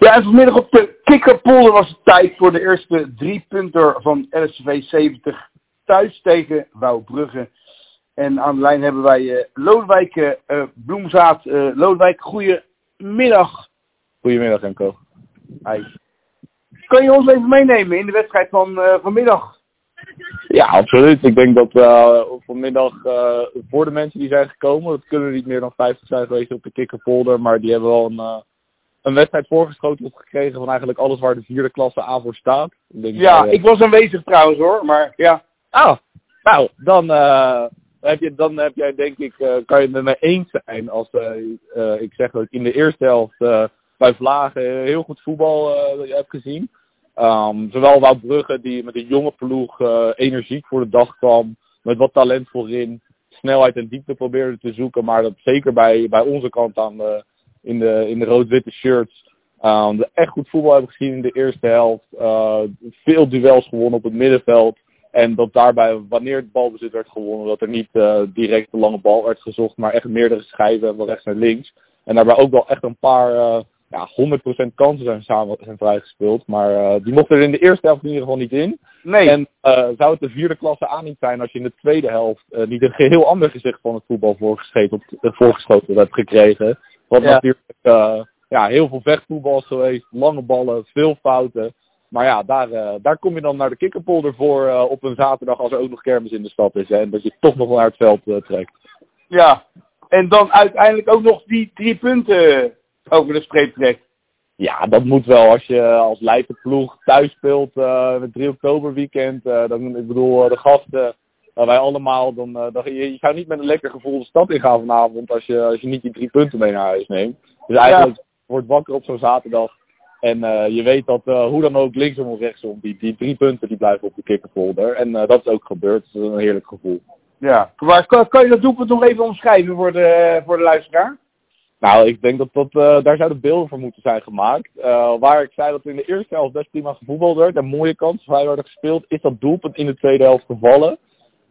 Ja, en vanmiddag op de Kikkerpolder was het tijd voor de eerste drie punten van LSV 70 thuis tegen Wouwbrugge. En aan de lijn hebben wij uh, Lodewijk uh, Bloemzaad. Uh, Lodewijk, goedemiddag. Goedemiddag, Enko. Hi. Kan je ons even meenemen in de wedstrijd van vanmiddag? Ja, absoluut. Ik denk dat uh, vanmiddag voor de mensen die zijn gekomen, dat kunnen niet meer dan 50 zijn geweest op de kikkerpolder, maar die hebben wel een, een wedstrijd voorgeschoten gekregen van eigenlijk alles waar de vierde klasse aan voor staat. Ik denk, ja, ik was aanwezig trouwens hoor, maar ja. Ah, nou, dan, heb, je, dan heb jij denk ik, kan je het met mij eens zijn als ik zeg dat ik in de eerste helft bij Vlagen heel goed voetbal heb gezien. Um, zowel Wout Brugge, die met een jonge ploeg energiek voor de dag kwam, met wat talent voorin, snelheid en diepte probeerde te zoeken, maar dat zeker bij, bij onze kant aan de, in de, in de rood-witte shirts, um, de echt goed voetbal hebben gezien in de eerste helft. Uh, veel duels gewonnen op het middenveld. En dat daarbij, wanneer het balbezit werd gewonnen, dat er niet uh, direct de lange bal werd gezocht, maar echt meerdere schijven van rechts naar links. En daarbij ook wel echt een paar uh, ja, 100% kansen zijn, samen, zijn vrijgespeeld. Maar uh, die mochten er in de eerste helft in ieder geval niet in. Nee. En zou het de vierde klasse aan niet zijn als je in de tweede helft niet een geheel ander gezicht van het voetbal voorgeschoten, voorgeschoten hebt gekregen. Wat ja. natuurlijk ja, heel veel vechtvoetbal is geweest, lange ballen, veel fouten. Maar ja, daar, daar kom je dan naar de kikkerpolder voor op een zaterdag als er ook nog kermis in de stad is. Hè, en dat je toch nog wel naar het veld trekt. Ja, en dan uiteindelijk ook nog die drie punten over de streep trekt. Ja, dat moet wel. Als je als Leidenploeg thuis speelt met 3 oktober weekend. Dan, ik bedoel, de gasten, wij allemaal. Dan, dan, je, je zou niet met een lekker gevoel de stad ingaan vanavond als je, als je niet die drie punten mee naar huis neemt. Dus eigenlijk ja. wordt wakker op zo'n zaterdag. En je weet dat hoe dan ook linksom of rechtsom, die, die drie punten die blijven op de kikkerfolder. En dat is ook gebeurd. Dat is een heerlijk gevoel. Ja, maar kan, kan je dat doelpunt nog even omschrijven voor de, voor de luisteraar? Nou, ik denk dat, dat daar zouden beelden voor moeten zijn gemaakt. Waar ik zei dat in de eerste helft best prima gevoetbald werd en mooie kansen vrij werden gespeeld, is dat doelpunt in de tweede helft gevallen.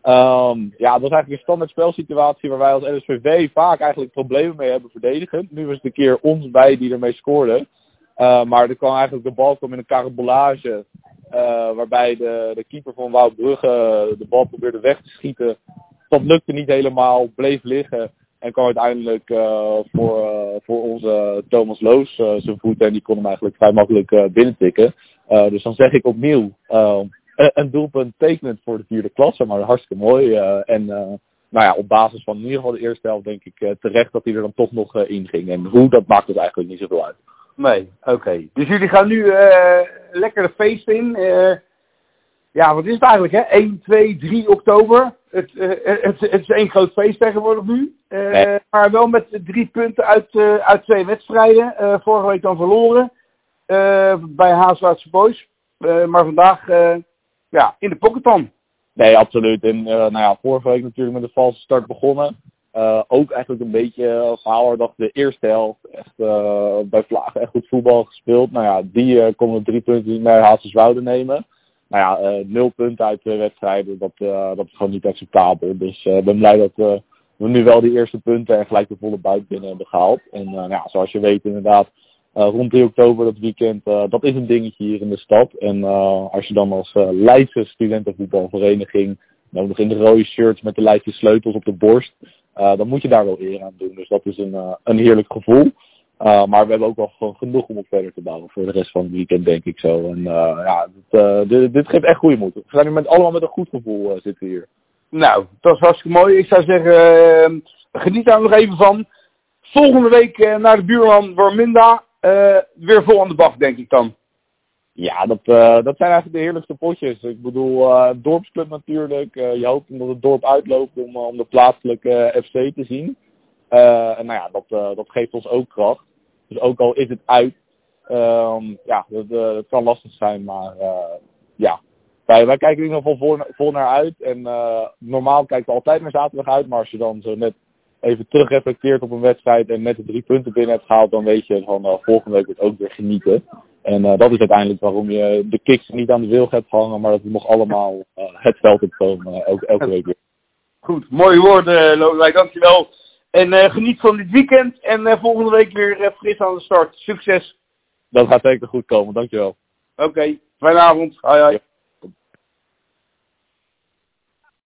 Um, ja, dat was eigenlijk een standaard spelsituatie waar wij als NSVV vaak eigenlijk problemen mee hebben verdedigend. Nu was het een keer ons bij die ermee scoorde. Uh, maar er kwam eigenlijk de bal kwam in een carabolage. waarbij de, de keeper van Wout Brugge de bal probeerde weg te schieten. Dat lukte niet helemaal, bleef liggen. En kwam uiteindelijk uh, voor, uh, voor onze Thomas Loos zijn voet en die kon hem eigenlijk vrij makkelijk binnentikken. dus dan zeg ik opnieuw, een doelpunt tekenend voor de vierde klasse, maar hartstikke mooi. en nou ja, op basis van in ieder geval de eerste helft denk ik terecht dat hij er dan toch nog in ging. En hoe, dat maakt het eigenlijk niet zoveel uit. Nee, oké. Okay. Dus jullie gaan nu lekker de feest in. ja, wat is het eigenlijk hè? 1, 2, 3 oktober. Het, het, het, is één groot feest tegenwoordig nu. Uh, nee. Maar wel met drie punten uit, uh, uit twee wedstrijden. Uh, vorige week dan verloren bij Haaswaardse Boys. maar vandaag ja, in de pocket dan. Nee, absoluut. En nou ja, vorige week natuurlijk met de valse start begonnen. ook eigenlijk een beetje verhaal dat de eerste helft echt bij Vlagen echt goed voetbal gespeeld. Nou ja, die konden drie punten meer Haaswaarde nemen nou ja, uh, nul punten uit de wedstrijden, dat, uh, dat is gewoon niet acceptabel. Dus ik uh, ben blij dat we nu wel die eerste punten en gelijk de volle buik binnen hebben gehaald. En nou ja, zoals je weet inderdaad, rond 3 oktober dat weekend, dat is een dingetje hier in de stad. En als je dan als Leidse studentenvoetbalvereniging, dan nog in de rode shirts met de Leidse sleutels op de borst, dan moet je daar wel eer aan doen. Dus dat is een, een heerlijk gevoel. Maar we hebben ook wel genoeg om op verder te bouwen voor de rest van het weekend, denk ik zo. En ja, dit, dit, dit, geeft echt goede moed. We zijn nu met, allemaal met een goed gevoel zitten hier. Nou, dat is hartstikke mooi. Ik zou zeggen, geniet daar nog even van. Volgende week naar de buurman Warminda. Weer vol aan de bak, denk ik dan. Ja, dat, dat zijn eigenlijk de heerlijkste potjes. Ik bedoel, dorpsclub natuurlijk. je hoopt dat het dorp uitloopt om, om de plaatselijke FC te zien. en nou ja, dat, dat geeft ons ook kracht. Dus ook al is het uit, um, ja, dat, kan lastig zijn, maar ja. Wij, wij kijken er in ieder geval vol, naar uit. En normaal kijken we altijd naar zaterdag uit, maar als je dan zo net even terugreflecteert op een wedstrijd en net de drie punten binnen hebt gehaald, dan weet je van uh, volgende week wordt ook weer genieten. En uh, dat is uiteindelijk waarom je de kicks niet aan de wil hebt hangen, maar dat we nog allemaal uh, het veld op komen, elke, elke week weer. Goed, mooie woorden Lodewijk, dankjewel. En eh, geniet van dit weekend. En eh, volgende week weer eh, fris aan de start. Succes. Dat gaat zeker goed komen, dankjewel. Oké, fijne avond. Hoi hoi.